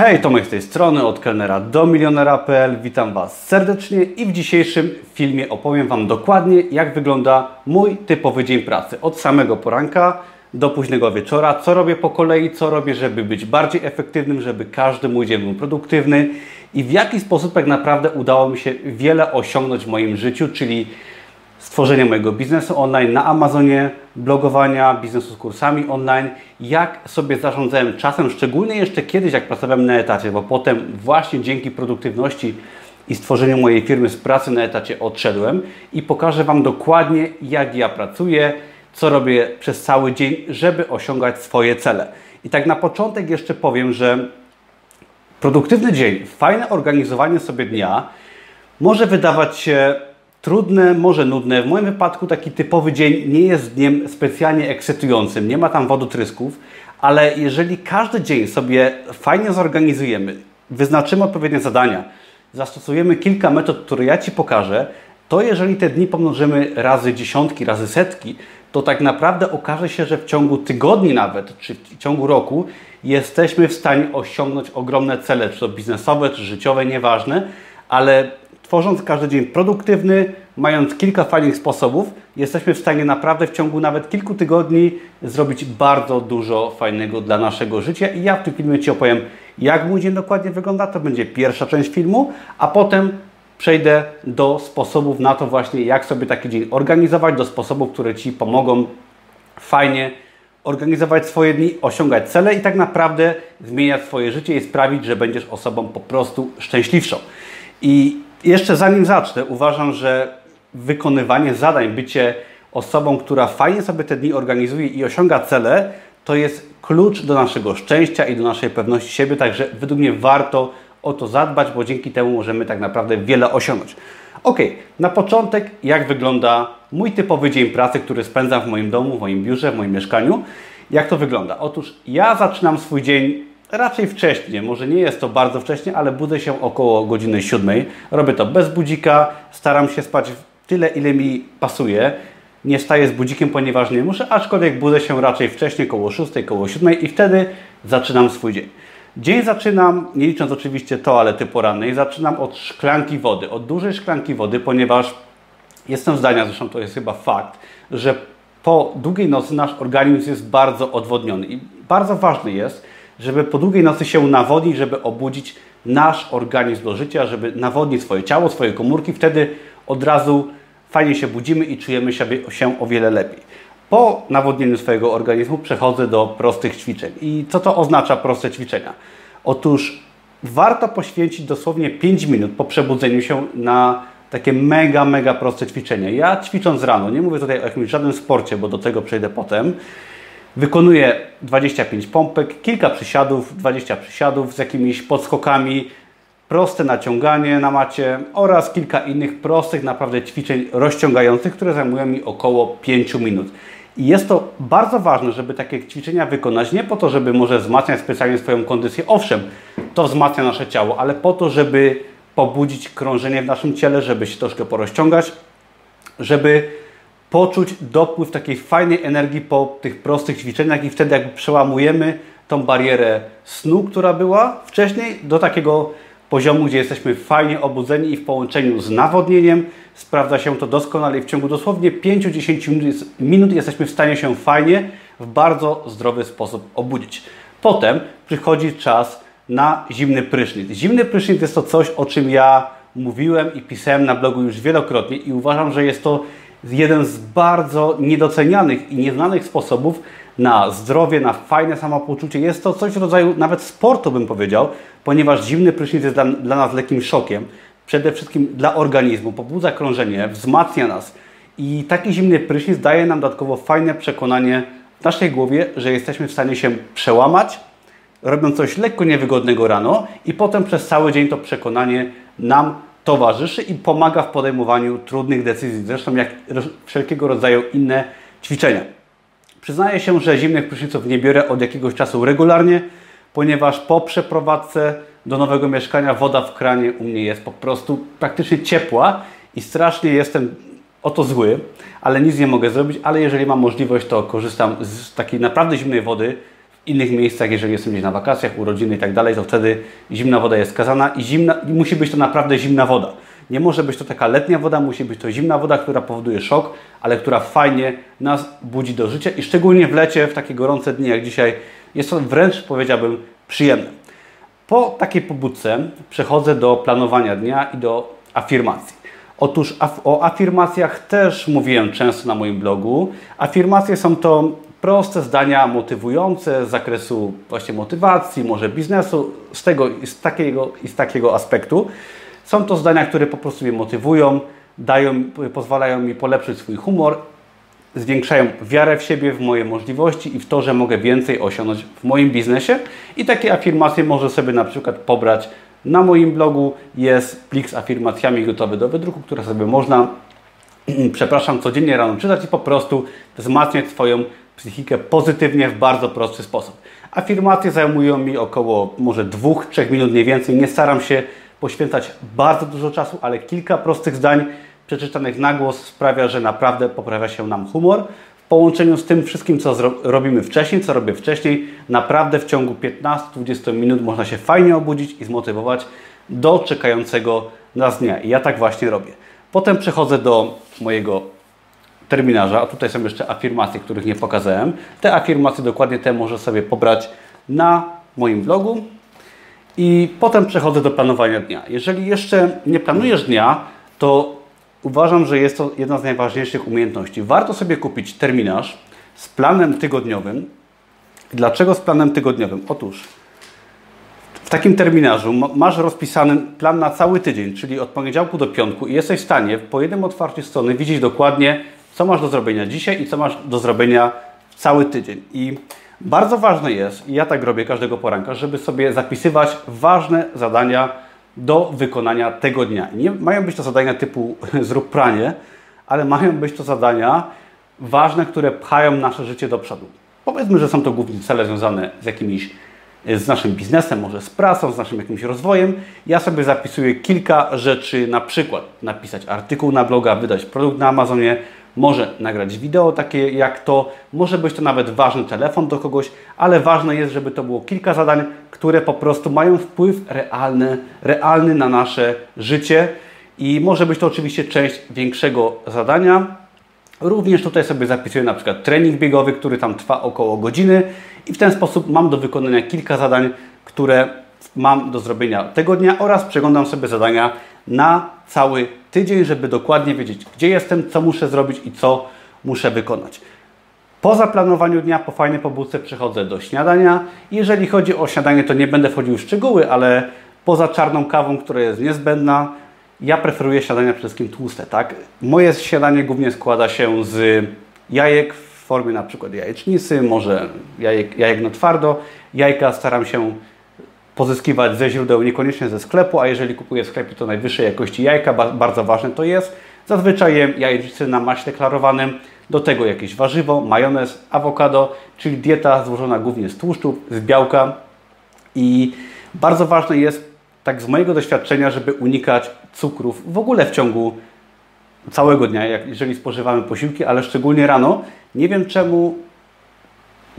Hej, Tomek z tej strony, od kelnera do milionera.pl. Witam Was serdecznie i w dzisiejszym filmie opowiem Wam dokładnie, jak wygląda mój typowy dzień pracy. Od samego poranka do późnego wieczora, co robię po kolei, co robię, żeby być bardziej efektywnym, żeby każdy mój dzień był produktywny i w jaki sposób tak naprawdę udało mi się wiele osiągnąć w moim życiu, czyli stworzenie mojego biznesu online na Amazonie, blogowania, biznesu z kursami online, jak sobie zarządzałem czasem, szczególnie jeszcze kiedyś, jak pracowałem na etacie, bo potem właśnie dzięki produktywności i stworzeniu mojej firmy z pracy na etacie odszedłem i pokażę Wam dokładnie, jak ja pracuję, co robię przez cały dzień, żeby osiągać swoje cele. I tak na początek jeszcze powiem, że produktywny dzień, fajne organizowanie sobie dnia może wydawać się trudne, może nudne. W moim wypadku taki typowy dzień nie jest dniem specjalnie ekscytującym, nie ma tam wodotrysków, ale jeżeli każdy dzień sobie fajnie zorganizujemy, wyznaczymy odpowiednie zadania, zastosujemy kilka metod, które ja Ci pokażę, to jeżeli te dni pomnożymy razy dziesiątki, razy setki, to tak naprawdę okaże się, że w ciągu tygodni nawet, czy w ciągu roku jesteśmy w stanie osiągnąć ogromne cele, czy to biznesowe, czy życiowe, nieważne, ale tworząc każdy dzień produktywny, mając kilka fajnych sposobów, jesteśmy w stanie naprawdę w ciągu nawet kilku tygodni zrobić bardzo dużo fajnego dla naszego życia. I ja w tym filmie Ci opowiem, jak mój dzień dokładnie wygląda. To będzie pierwsza część filmu, a potem przejdę do sposobów na to właśnie, jak sobie taki dzień organizować, do sposobów, które Ci pomogą fajnie organizować swoje dni, osiągać cele i tak naprawdę zmieniać swoje życie i sprawić, że będziesz osobą po prostu szczęśliwszą. I jeszcze zanim zacznę, uważam, że wykonywanie zadań, bycie osobą, która fajnie sobie te dni organizuje i osiąga cele, to jest klucz do naszego szczęścia i do naszej pewności siebie, także według mnie warto o to zadbać, bo dzięki temu możemy tak naprawdę wiele osiągnąć. Ok, na początek jak wygląda mój typowy dzień pracy, który spędzam w moim domu, w moim biurze, w moim mieszkaniu. Jak to wygląda? Otóż ja zaczynam swój dzień raczej wcześnie, może nie jest to bardzo wcześnie, ale budzę się około godziny 7. Robię to bez budzika, staram się spać tyle, ile mi pasuje. Nie wstaję z budzikiem, ponieważ nie muszę, aczkolwiek budzę się raczej wcześniej, koło 6, koło 7 i wtedy zaczynam swój dzień. Dzień zaczynam, nie licząc oczywiście toalety porannej, zaczynam od szklanki wody, od dużej szklanki wody, ponieważ jestem zdania, zresztą to jest chyba fakt, że po długiej nocy nasz organizm jest bardzo odwodniony i bardzo ważne jest, żeby po długiej nocy się nawodnić, żeby obudzić nasz organizm do życia, żeby nawodnić swoje ciało, swoje komórki, wtedy od razu fajnie się budzimy i czujemy się, się o wiele lepiej. Po nawodnieniu swojego organizmu przechodzę do prostych ćwiczeń. I co to oznacza proste ćwiczenia? Otóż warto poświęcić dosłownie 5 minut po przebudzeniu się na takie mega, mega proste ćwiczenia. Ja ćwicząc rano, nie mówię tutaj o jakimś żadnym sporcie, bo do tego przejdę potem, wykonuję 25 pompek, kilka przysiadów, 20 przysiadów z jakimiś podskokami, proste naciąganie na macie oraz kilka innych prostych naprawdę ćwiczeń rozciągających, które zajmują mi około 5 minut. I jest to bardzo ważne, żeby takie ćwiczenia wykonać nie po to, żeby może wzmacniać specjalnie swoją kondycję. Owszem, to wzmacnia nasze ciało, ale po to, żeby pobudzić krążenie w naszym ciele, żeby się troszkę porozciągać, żeby poczuć dopływ takiej fajnej energii po tych prostych ćwiczeniach i wtedy jakby przełamujemy tą barierę snu, która była wcześniej, do takiego poziomu, gdzie jesteśmy fajnie obudzeni i w połączeniu z nawodnieniem sprawdza się to doskonale i w ciągu dosłownie 5-10 minut jesteśmy w stanie się fajnie, w bardzo zdrowy sposób obudzić. Potem przychodzi czas na zimny prysznic. Zimny prysznic jest to coś, o czym ja mówiłem i pisałem na blogu już wielokrotnie i uważam, że jest to jeden z bardzo niedocenianych i nieznanych sposobów na zdrowie, na fajne samopoczucie. Jest to coś w rodzaju nawet sportu, bym powiedział, ponieważ zimny prysznic jest dla, dla nas lekkim szokiem. Przede wszystkim dla organizmu, pobudza krążenie, wzmacnia nas. I taki zimny prysznic daje nam dodatkowo fajne przekonanie w naszej głowie, że jesteśmy w stanie się przełamać, robiąc coś lekko niewygodnego rano i potem przez cały dzień to przekonanie nam towarzyszy i pomaga w podejmowaniu trudnych decyzji, zresztą jak wszelkiego rodzaju inne ćwiczenia. Przyznaję się, że zimnych pryszniców nie biorę od jakiegoś czasu regularnie, ponieważ po przeprowadzce do nowego mieszkania woda w kranie u mnie jest po prostu praktycznie ciepła i strasznie jestem o to zły, ale nic nie mogę zrobić, ale jeżeli mam możliwość, to korzystam z takiej naprawdę zimnej wody innych miejscach, jeżeli jestem gdzieś na wakacjach, urodziny i tak dalej, to wtedy zimna woda jest skazana i, zimna, musi być to naprawdę zimna woda. Nie może być to taka letnia woda, musi być to zimna woda, która powoduje szok, ale która fajnie nas budzi do życia i szczególnie w lecie, w takie gorące dni jak dzisiaj, jest to wręcz powiedziałbym przyjemne. Po takiej pobudce przechodzę do planowania dnia i do afirmacji. Otóż o afirmacjach też mówiłem często na moim blogu. Afirmacje są to proste zdania motywujące z zakresu właśnie motywacji, może biznesu, z tego i z takiego, i z takiego aspektu. Są to zdania, które po prostu mnie motywują, dają, pozwalają mi polepszyć swój humor, zwiększają wiarę w siebie, w moje możliwości i w to, że mogę więcej osiągnąć w moim biznesie. I takie afirmacje może sobie na przykład pobrać na moim blogu. Jest plik z afirmacjami gotowy do wydruku, które sobie można, przepraszam, codziennie rano czytać i po prostu wzmacniać swoją psychikę pozytywnie w bardzo prosty sposób. Afirmacje zajmują mi około może 2-3 minut mniej więcej. Nie staram się poświęcać bardzo dużo czasu, ale kilka prostych zdań przeczytanych na głos sprawia, że naprawdę poprawia się nam humor. W połączeniu z tym wszystkim, co robimy wcześniej, co robię wcześniej, naprawdę w ciągu 15-20 minut można się fajnie obudzić i zmotywować do czekającego nas dnia. I ja tak właśnie robię. Potem przechodzę do mojego terminarza, a tutaj są jeszcze afirmacje, których nie pokazałem. Te afirmacje dokładnie te może sobie pobrać na moim blogu. I potem przechodzę do planowania dnia. Jeżeli jeszcze nie planujesz dnia, to uważam, że jest to jedna z najważniejszych umiejętności. Warto sobie kupić terminarz z planem tygodniowym. Dlaczego z planem tygodniowym? Otóż w takim terminarzu masz rozpisany plan na cały tydzień, czyli od poniedziałku do piątku i jesteś w stanie po jednym otwarciu strony widzieć dokładnie, co masz do zrobienia dzisiaj i co masz do zrobienia cały tydzień. I bardzo ważne jest, i ja tak robię każdego poranka, żeby sobie zapisywać ważne zadania do wykonania tego dnia. Nie mają być to zadania typu zrób pranie, ale mają być to zadania ważne, które pchają nasze życie do przodu. Powiedzmy, że są to głównie cele związane z jakimiś z naszym biznesem, może z pracą, z naszym jakimś rozwojem. Ja sobie zapisuję kilka rzeczy, na przykład napisać artykuł na bloga, wydać produkt na Amazonie, może nagrać wideo takie jak to, może być to nawet ważny telefon do kogoś, ale ważne jest, żeby to było kilka zadań, które po prostu mają wpływ realny, realny na nasze życie i może być to oczywiście część większego zadania. Również tutaj sobie zapisuję na przykład trening biegowy, który tam trwa około godziny i w ten sposób mam do wykonania kilka zadań, które mam do zrobienia tego dnia oraz przeglądam sobie zadania na cały tydzień, żeby dokładnie wiedzieć, gdzie jestem, co muszę zrobić i co muszę wykonać. Po zaplanowaniu dnia, po fajnej pobudce przechodzę do śniadania. Jeżeli chodzi o śniadanie, to nie będę wchodził w szczegóły, ale poza czarną kawą, która jest niezbędna, ja preferuję śniadania przede wszystkim tłuste. Tak? Moje śniadanie głównie składa się z jajek w formie na przykład jajecznicy, może jajek, jajek na twardo. Jajka staram się pozyskiwać ze źródeł, niekoniecznie ze sklepu, a jeżeli kupuję w sklepie, to najwyższej jakości jajka, bardzo ważne to jest. Zazwyczaj jajecznicy na maśle klarowanym, do tego jakieś warzywo, majonez, awokado, czyli dieta złożona głównie z tłuszczów, z białka i bardzo ważne jest, tak z mojego doświadczenia, żeby unikać cukrów w ogóle w ciągu całego dnia, jeżeli spożywamy posiłki, ale szczególnie rano. Nie wiem czemu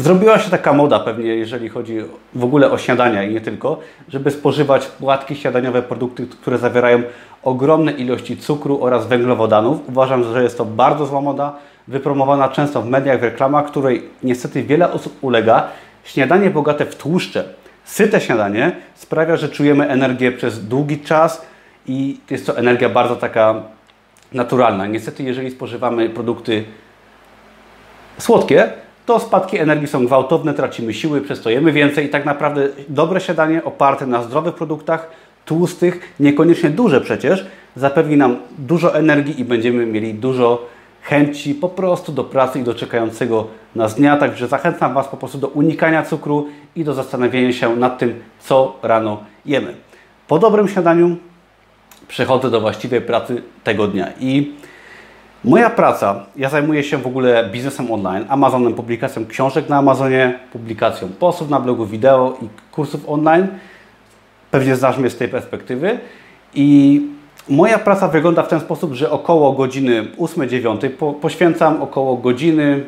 Zrobiła się taka moda pewnie, jeżeli chodzi w ogóle o śniadania i nie tylko, żeby spożywać płatki śniadaniowe, produkty, które zawierają ogromne ilości cukru oraz węglowodanów. Uważam, że jest to bardzo zła moda, wypromowana często w mediach, w reklamach, której niestety wiele osób ulega. Śniadanie bogate w tłuszcze, syte śniadanie sprawia, że czujemy energię przez długi czas i jest to energia bardzo taka naturalna. Niestety, jeżeli spożywamy produkty słodkie, to spadki energii są gwałtowne, tracimy siły, przestojemy więcej i tak naprawdę dobre śniadanie oparte na zdrowych produktach, tłustych, niekoniecznie duże przecież, zapewni nam dużo energii i będziemy mieli dużo chęci po prostu do pracy i do czekającego nas dnia. Także zachęcam Was po prostu do unikania cukru i do zastanowienia się nad tym, co rano jemy. Po dobrym śniadaniu przechodzę do właściwej pracy tego dnia i Moja praca, ja zajmuję się w ogóle biznesem online, Amazonem, publikacją książek na Amazonie, publikacją postów na blogu, wideo i kursów online. Pewnie znasz mnie z tej perspektywy. I moja praca wygląda w ten sposób, że około godziny 8-9 po, poświęcam około godziny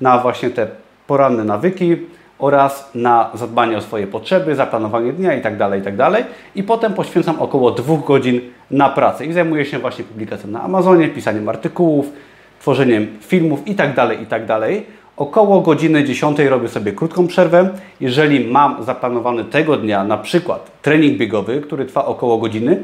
na właśnie te poranne nawyki. Oraz na zadbanie o swoje potrzeby, zaplanowanie dnia itd., tak itd. Tak I potem poświęcam około dwóch godzin na pracę i zajmuję się właśnie publikacją na Amazonie, pisaniem artykułów, tworzeniem filmów itd., tak itd. Około godziny 10 robię sobie krótką przerwę. Jeżeli mam zaplanowany tego dnia na przykład trening biegowy, który trwa około godziny,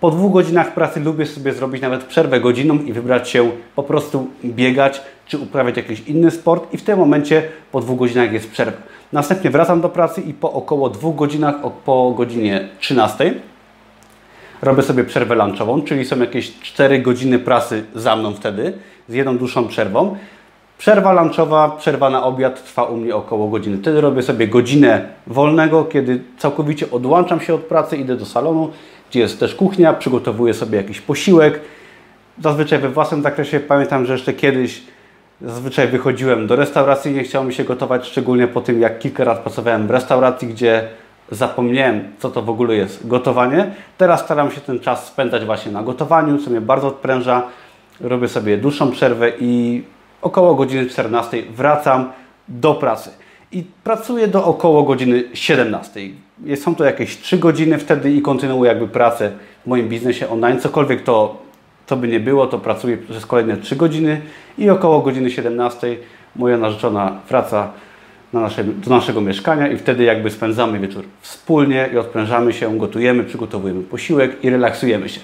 po dwóch godzinach pracy lubię sobie zrobić nawet przerwę godziną i wybrać się po prostu biegać czy uprawiać jakiś inny sport i w tym momencie po dwóch godzinach jest przerwa. Następnie wracam do pracy i po około dwóch godzinach, po godzinie 13 robię sobie przerwę lunchową, czyli są jakieś 4 godziny pracy za mną wtedy z jedną dłuższą przerwą. Przerwa lunchowa, przerwa na obiad trwa u mnie około godziny. Wtedy robię sobie godzinę wolnego, kiedy całkowicie odłączam się od pracy, idę do salonu, gdzie jest też kuchnia, przygotowuję sobie jakiś posiłek. Zazwyczaj we własnym zakresie pamiętam, że jeszcze kiedyś zazwyczaj wychodziłem do restauracji, nie chciało mi się gotować, szczególnie po tym, jak kilka razy pracowałem w restauracji, gdzie zapomniałem, co to w ogóle jest gotowanie. Teraz staram się ten czas spędzać właśnie na gotowaniu, co mnie bardzo odpręża. Robię sobie dłuższą przerwę i około godziny 14 wracam do pracy. I pracuję do około godziny 17. Są to jakieś 3 godziny wtedy i kontynuuję jakby pracę w moim biznesie online. Cokolwiek to, to by nie było, to pracuję przez kolejne 3 godziny i około godziny 17 moja narzeczona wraca na nasze, do naszego mieszkania i wtedy jakby spędzamy wieczór wspólnie i odprężamy się, gotujemy, przygotowujemy posiłek i relaksujemy się.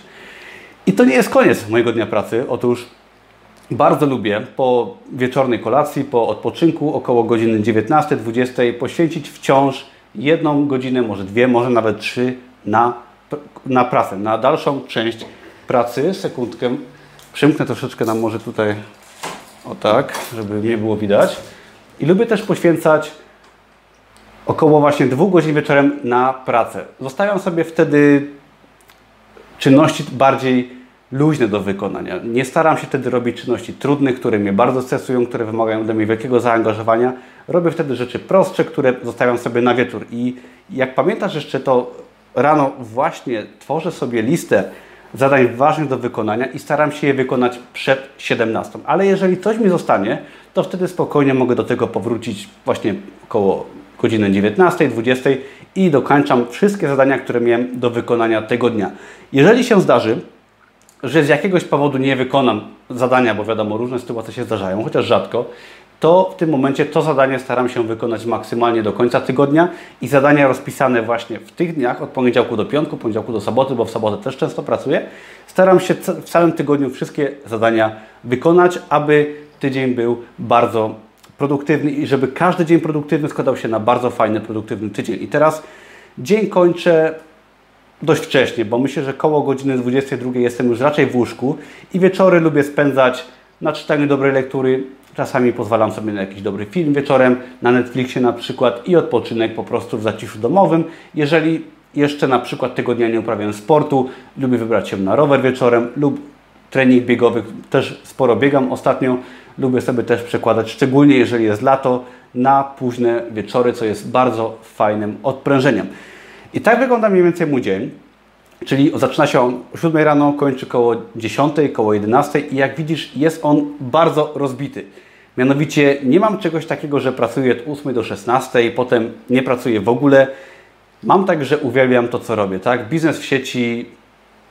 I to nie jest koniec mojego dnia pracy. Otóż bardzo lubię po wieczornej kolacji, po odpoczynku około godziny 19-20 poświęcić wciąż jedną godzinę, może dwie, może nawet trzy na, na pracę, na dalszą część pracy. Sekundkę, przymknę troszeczkę nam może tutaj, o tak, żeby nie było widać. I lubię też poświęcać około właśnie dwóch godzin wieczorem na pracę. Zostawiam sobie wtedy czynności bardziej luźne do wykonania. Nie staram się wtedy robić czynności trudnych, które mnie bardzo stresują, które wymagają ode mnie wielkiego zaangażowania. Robię wtedy rzeczy prostsze, które zostawiam sobie na wieczór. I jak pamiętasz jeszcze to rano właśnie tworzę sobie listę zadań ważnych do wykonania i staram się je wykonać przed 17. Ale jeżeli coś mi zostanie, to wtedy spokojnie mogę do tego powrócić właśnie około godziny 19, 20 i dokończam wszystkie zadania, które miałem do wykonania tego dnia. Jeżeli się zdarzy, że z jakiegoś powodu nie wykonam zadania, bo wiadomo, różne sytuacje się zdarzają, chociaż rzadko, to w tym momencie to zadanie staram się wykonać maksymalnie do końca tygodnia i zadania rozpisane właśnie w tych dniach, od poniedziałku do piątku, poniedziałku do soboty, bo w sobotę też często pracuję, staram się w całym tygodniu wszystkie zadania wykonać, aby tydzień był bardzo produktywny i żeby każdy dzień produktywny składał się na bardzo fajny, produktywny tydzień. I teraz dzień kończę dość wcześnie, bo myślę, że koło godziny 22 jestem już raczej w łóżku i wieczory lubię spędzać na czytaniu dobrej lektury. Czasami pozwalam sobie na jakiś dobry film wieczorem, na Netflixie na przykład i odpoczynek po prostu w zaciszu domowym. Jeżeli jeszcze na przykład tego dnia nie uprawiam sportu, lubię wybrać się na rower wieczorem lub trening biegowy, też sporo biegam ostatnio, lubię sobie też przekładać, szczególnie jeżeli jest lato, na późne wieczory, co jest bardzo fajnym odprężeniem. I tak wygląda mniej więcej mój dzień. Czyli zaczyna się on o 7 rano, kończy koło 10, koło 11 i jak widzisz jest on bardzo rozbity. Mianowicie nie mam czegoś takiego, że pracuję od 8 do 16, potem nie pracuję w ogóle. Mam tak, że uwielbiam to, co robię. Tak? Biznes w sieci,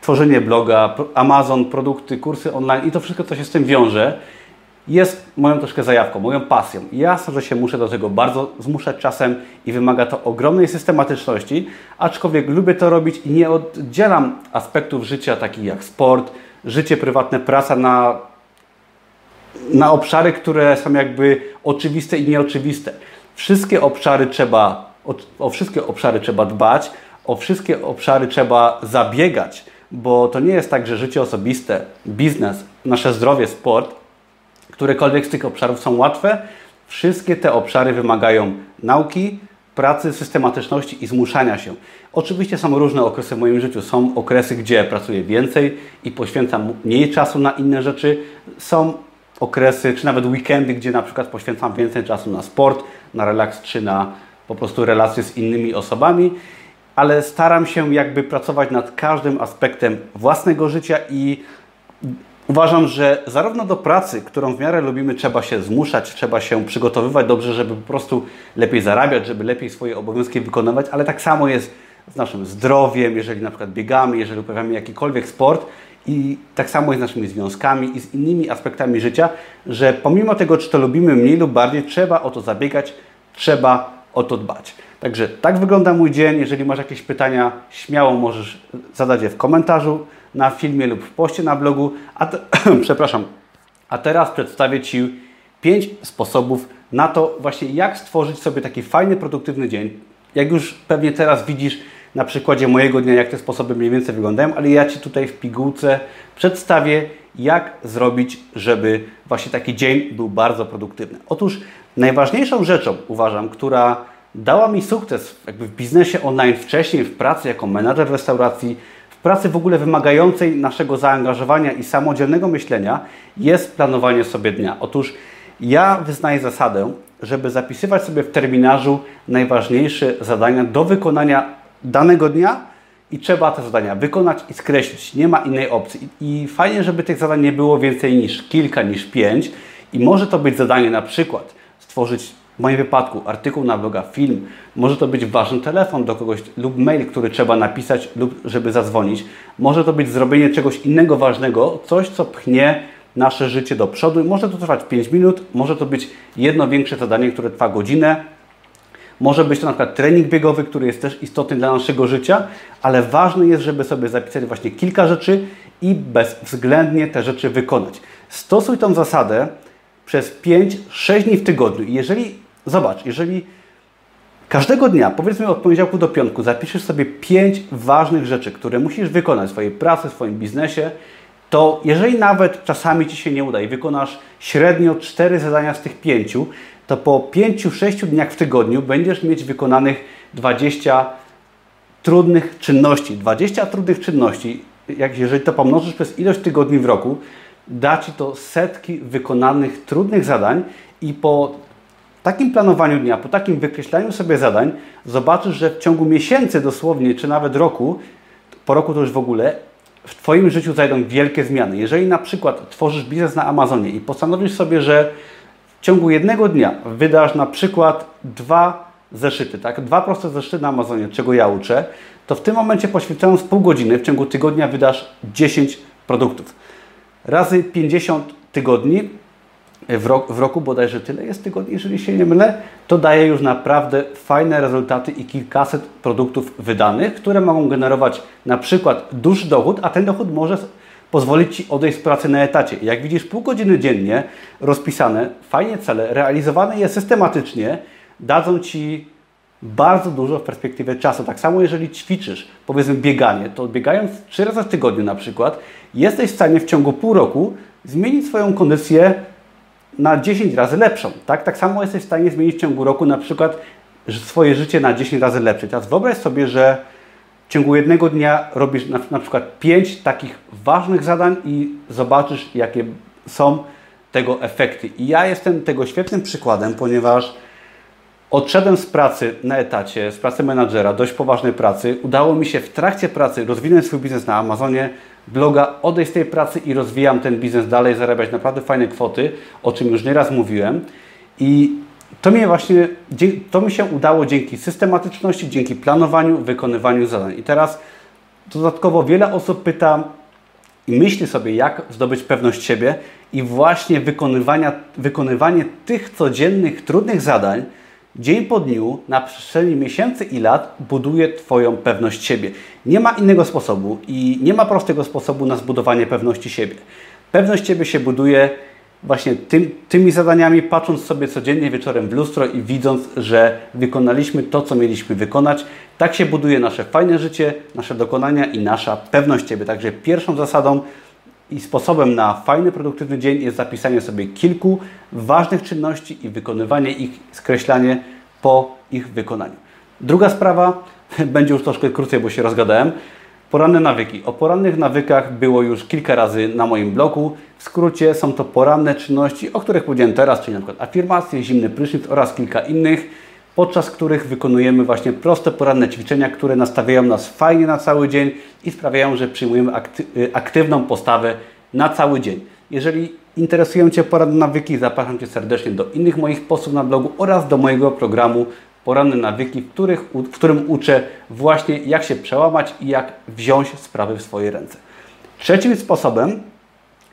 tworzenie bloga, Amazon, produkty, kursy online i to wszystko, co się z tym wiąże jest moją troszkę zajawką, moją pasją. Jasne, że się muszę do tego bardzo zmuszać czasem i wymaga to ogromnej systematyczności, aczkolwiek lubię to robić i nie oddzielam aspektów życia takich jak sport, życie prywatne, praca na, na obszary, które są jakby oczywiste i nieoczywiste. Wszystkie obszary trzeba, o, o wszystkie obszary trzeba dbać, o wszystkie obszary trzeba zabiegać, bo to nie jest tak, że życie osobiste, biznes, nasze zdrowie, sport którekolwiek z tych obszarów są łatwe. Wszystkie te obszary wymagają nauki, pracy, systematyczności i zmuszania się. Oczywiście są różne okresy w moim życiu. Są okresy, gdzie pracuję więcej i poświęcam mniej czasu na inne rzeczy. Są okresy, czy nawet weekendy, gdzie na przykład poświęcam więcej czasu na sport, na relaks, czy na po prostu relacje z innymi osobami. Ale staram się jakby pracować nad każdym aspektem własnego życia i Uważam, że zarówno do pracy, którą w miarę lubimy, trzeba się zmuszać, trzeba się przygotowywać dobrze, żeby po prostu lepiej zarabiać, żeby lepiej swoje obowiązki wykonywać, ale tak samo jest z naszym zdrowiem, jeżeli na przykład biegamy, jeżeli uprawiamy jakikolwiek sport i tak samo jest z naszymi związkami i z innymi aspektami życia, że pomimo tego, czy to lubimy mniej lub bardziej, trzeba o to zabiegać, trzeba o to dbać. Także tak wygląda mój dzień. Jeżeli masz jakieś pytania, śmiało możesz zadać je w komentarzu na filmie lub w poście na blogu. A te, przepraszam. A teraz przedstawię Ci pięć sposobów na to właśnie jak stworzyć sobie taki fajny, produktywny dzień. Jak już pewnie teraz widzisz na przykładzie mojego dnia, jak te sposoby mniej więcej wyglądają, ale ja Ci tutaj w pigułce przedstawię, jak zrobić, żeby właśnie taki dzień był bardzo produktywny. Otóż najważniejszą rzeczą, uważam, która dała mi sukces jakby w biznesie online wcześniej, w pracy jako menadżer restauracji, w pracy w ogóle wymagającej naszego zaangażowania i samodzielnego myślenia, jest planowanie sobie dnia. Otóż ja wyznaję zasadę, żeby zapisywać sobie w terminarzu najważniejsze zadania do wykonania danego dnia i trzeba te zadania wykonać i skreślić. Nie ma innej opcji. I fajnie, żeby tych zadań nie było więcej niż kilka, niż pięć. I może to być zadanie na przykład stworzyć w moim wypadku artykuł na bloga, film, może to być ważny telefon do kogoś lub mail, który trzeba napisać lub żeby zadzwonić. Może to być zrobienie czegoś innego ważnego, coś co pchnie nasze życie do przodu. Może to trwać 5 minut, może to być jedno większe zadanie, które trwa godzinę. Może być to na przykład trening biegowy, który jest też istotny dla naszego życia, ale ważne jest, żeby sobie zapisać właśnie kilka rzeczy i bezwzględnie te rzeczy wykonać. Stosuj tą zasadę przez 5-6 dni w tygodniu. I jeżeli Zobacz, jeżeli każdego dnia, powiedzmy od poniedziałku do piątku, zapiszesz sobie pięć ważnych rzeczy, które musisz wykonać w swojej pracy, w swoim biznesie, to jeżeli nawet czasami Ci się nie uda i wykonasz średnio cztery zadania z tych pięciu, to po pięciu, sześciu dniach w tygodniu będziesz mieć wykonanych 20 trudnych czynności. 20 trudnych czynności, jak jeżeli to pomnożysz przez ilość tygodni w roku, da Ci to setki wykonanych trudnych zadań i po takim planowaniu dnia, po takim wykreślaniu sobie zadań, zobaczysz, że w ciągu miesięcy dosłownie, czy nawet roku, po roku to już w ogóle, w Twoim życiu zajdą wielkie zmiany. Jeżeli na przykład tworzysz biznes na Amazonie i postanowisz sobie, że w ciągu jednego dnia wydasz na przykład dwa zeszyty, tak? Dwa proste zeszyty na Amazonie, czego ja uczę, to w tym momencie poświęcając pół godziny, w ciągu tygodnia wydasz 10 produktów. Razy 50 tygodni w, rok, w roku bodajże tyle jest tygodni, jeżeli się nie mylę, to daje już naprawdę fajne rezultaty i kilkaset produktów wydanych, które mogą generować na przykład duży dochód, a ten dochód może pozwolić Ci odejść z pracy na etacie. Jak widzisz, pół godziny dziennie rozpisane, fajnie cele, realizowane je systematycznie, dadzą Ci bardzo dużo w perspektywie czasu. Tak samo jeżeli ćwiczysz, powiedzmy bieganie, to biegając trzy razy w tygodniu na przykład, jesteś w stanie w ciągu pół roku zmienić swoją kondycję na 10 razy lepszą. Tak? tak samo jesteś w stanie zmienić w ciągu roku na przykład swoje życie na 10 razy lepsze. Teraz wyobraź sobie, że w ciągu jednego dnia robisz na, na przykład 5 takich ważnych zadań i zobaczysz, jakie są tego efekty. I ja jestem tego świetnym przykładem, ponieważ odszedłem z pracy na etacie, z pracy menadżera, dość poważnej pracy. Udało mi się w trakcie pracy rozwinąć swój biznes na Amazonie, bloga, odejść z tej pracy i rozwijam ten biznes dalej, zarabiać naprawdę fajne kwoty, o czym już nieraz mówiłem. I to mi właśnie, to mi się udało dzięki systematyczności, dzięki planowaniu, wykonywaniu zadań. I teraz dodatkowo wiele osób pyta i myśli sobie, jak zdobyć pewność siebie i właśnie wykonywania, wykonywanie tych codziennych, trudnych zadań, dzień po dniu, na przestrzeni miesięcy i lat buduje Twoją pewność siebie. Nie ma innego sposobu i nie ma prostego sposobu na zbudowanie pewności siebie. Pewność siebie się buduje właśnie tym, tymi zadaniami, patrząc sobie codziennie wieczorem w lustro i widząc, że wykonaliśmy to, co mieliśmy wykonać. Tak się buduje nasze fajne życie, nasze dokonania i nasza pewność siebie. Także pierwszą zasadą i sposobem na fajny, produktywny dzień jest zapisanie sobie kilku ważnych czynności i wykonywanie ich, skreślanie po ich wykonaniu. Druga sprawa, będzie już troszkę krócej, bo się rozgadałem. Poranne nawyki. O porannych nawykach było już kilka razy na moim blogu. W skrócie są to poranne czynności, o których powiedziałem teraz, czyli przykład afirmacje, zimny prysznic oraz kilka innych, podczas których wykonujemy właśnie proste poranne ćwiczenia, które nastawiają nas fajnie na cały dzień i sprawiają, że przyjmujemy akty y, aktywną postawę na cały dzień. Jeżeli interesują Cię poranne nawyki, zapraszam Cię serdecznie do innych moich postów na blogu oraz do mojego programu Poranne nawyki, w, których, w którym uczę właśnie jak się przełamać i jak wziąć sprawy w swoje ręce. Trzecim sposobem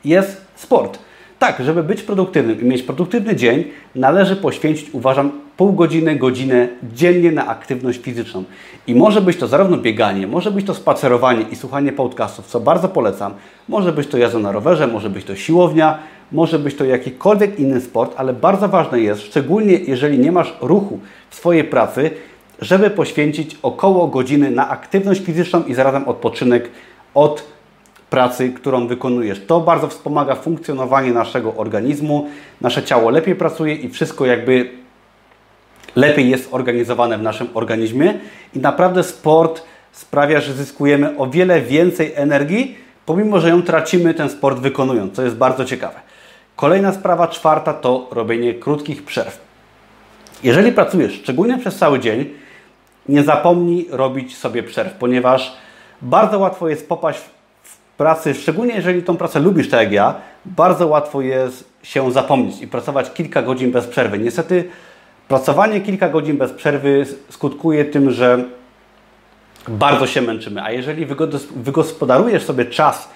jest sport. Tak, żeby być produktywnym i mieć produktywny dzień, należy poświęcić, uważam, pół godziny, godzinę dziennie na aktywność fizyczną. I może być to zarówno bieganie, może być to spacerowanie i słuchanie podcastów, co bardzo polecam. Może być to jazda na rowerze, może być to siłownia, może być to jakikolwiek inny sport, ale bardzo ważne jest, szczególnie jeżeli nie masz ruchu w swojej pracy, żeby poświęcić około godziny na aktywność fizyczną i zarazem odpoczynek od pracy, którą wykonujesz. To bardzo wspomaga funkcjonowanie naszego organizmu, nasze ciało lepiej pracuje i wszystko jakby lepiej jest organizowane w naszym organizmie i naprawdę sport sprawia, że zyskujemy o wiele więcej energii, pomimo że ją tracimy ten sport wykonując, co jest bardzo ciekawe. Kolejna sprawa, czwarta, to robienie krótkich przerw. Jeżeli pracujesz, szczególnie przez cały dzień, nie zapomnij robić sobie przerw, ponieważ bardzo łatwo jest popaść pracy, szczególnie jeżeli tą pracę lubisz tak jak ja, bardzo łatwo jest się zapomnieć i pracować kilka godzin bez przerwy. Niestety pracowanie kilka godzin bez przerwy skutkuje tym, że bardzo się męczymy, a jeżeli wygospodarujesz sobie czas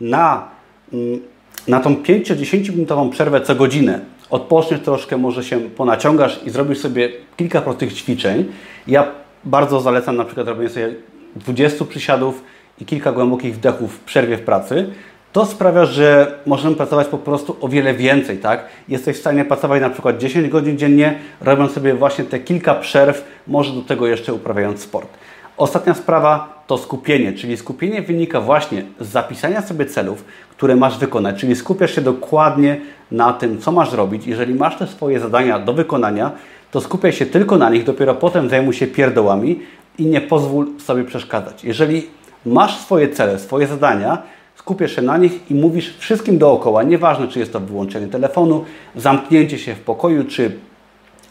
na, mm, na tą 5-10 minutową przerwę co godzinę, odpoczniesz troszkę, może się ponaciągasz i zrobisz sobie kilka prostych ćwiczeń. Ja bardzo zalecam na przykład robienie sobie 20 przysiadów, i kilka głębokich wdechów w przerwie w pracy, to sprawia, że możemy pracować po prostu o wiele więcej, tak? Jesteś w stanie pracować na przykład 10 godzin dziennie, robiąc sobie właśnie te kilka przerw, może do tego jeszcze uprawiając sport. Ostatnia sprawa to skupienie, czyli skupienie wynika właśnie z zapisania sobie celów, które masz wykonać, czyli skupiasz się dokładnie na tym, co masz robić. Jeżeli masz te swoje zadania do wykonania, to skupiaj się tylko na nich, dopiero potem zajmuj się pierdołami i nie pozwól sobie przeszkadzać. Jeżeli masz swoje cele, swoje zadania, skupiasz się na nich i mówisz wszystkim dookoła, nieważne czy jest to wyłączenie telefonu, zamknięcie się w pokoju, czy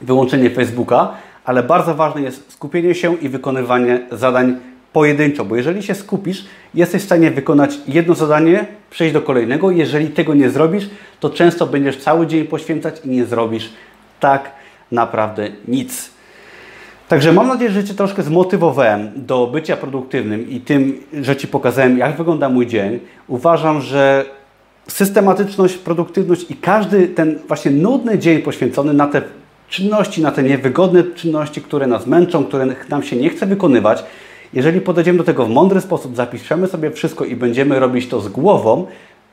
wyłączenie Facebooka, ale bardzo ważne jest skupienie się i wykonywanie zadań pojedynczo, bo jeżeli się skupisz, jesteś w stanie wykonać jedno zadanie, przejść do kolejnego. Jeżeli tego nie zrobisz, to często będziesz cały dzień poświęcać i nie zrobisz tak naprawdę nic. Także mam nadzieję, że Cię troszkę zmotywowałem do bycia produktywnym i tym, że Ci pokazałem, jak wygląda mój dzień. Uważam, że systematyczność, produktywność i każdy ten właśnie nudny dzień poświęcony na te czynności, na te niewygodne czynności, które nas męczą, które nam się nie chce wykonywać, jeżeli podejdziemy do tego w mądry sposób, zapiszemy sobie wszystko i będziemy robić to z głową,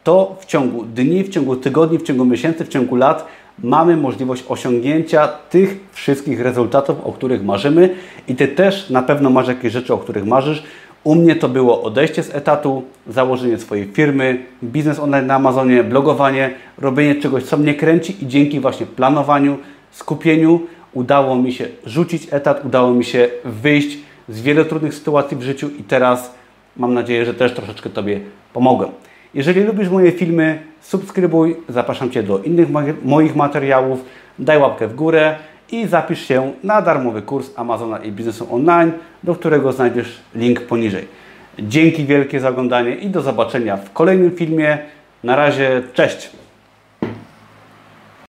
to w ciągu dni, w ciągu tygodni, w ciągu miesięcy, w ciągu lat mamy możliwość osiągnięcia tych wszystkich rezultatów, o których marzymy i Ty też na pewno masz jakieś rzeczy, o których marzysz. U mnie to było odejście z etatu, założenie swojej firmy, biznes online na Amazonie, blogowanie, robienie czegoś, co mnie kręci i dzięki właśnie planowaniu, skupieniu udało mi się rzucić etat, udało mi się wyjść z wielu trudnych sytuacji w życiu i teraz mam nadzieję, że też troszeczkę Tobie pomogę. Jeżeli lubisz moje filmy, subskrybuj, zapraszam Cię do innych moich materiałów, daj łapkę w górę i zapisz się na darmowy kurs Amazona i biznesu online, do którego znajdziesz link poniżej. Dzięki wielkie za oglądanie i do zobaczenia w kolejnym filmie. Na razie, cześć!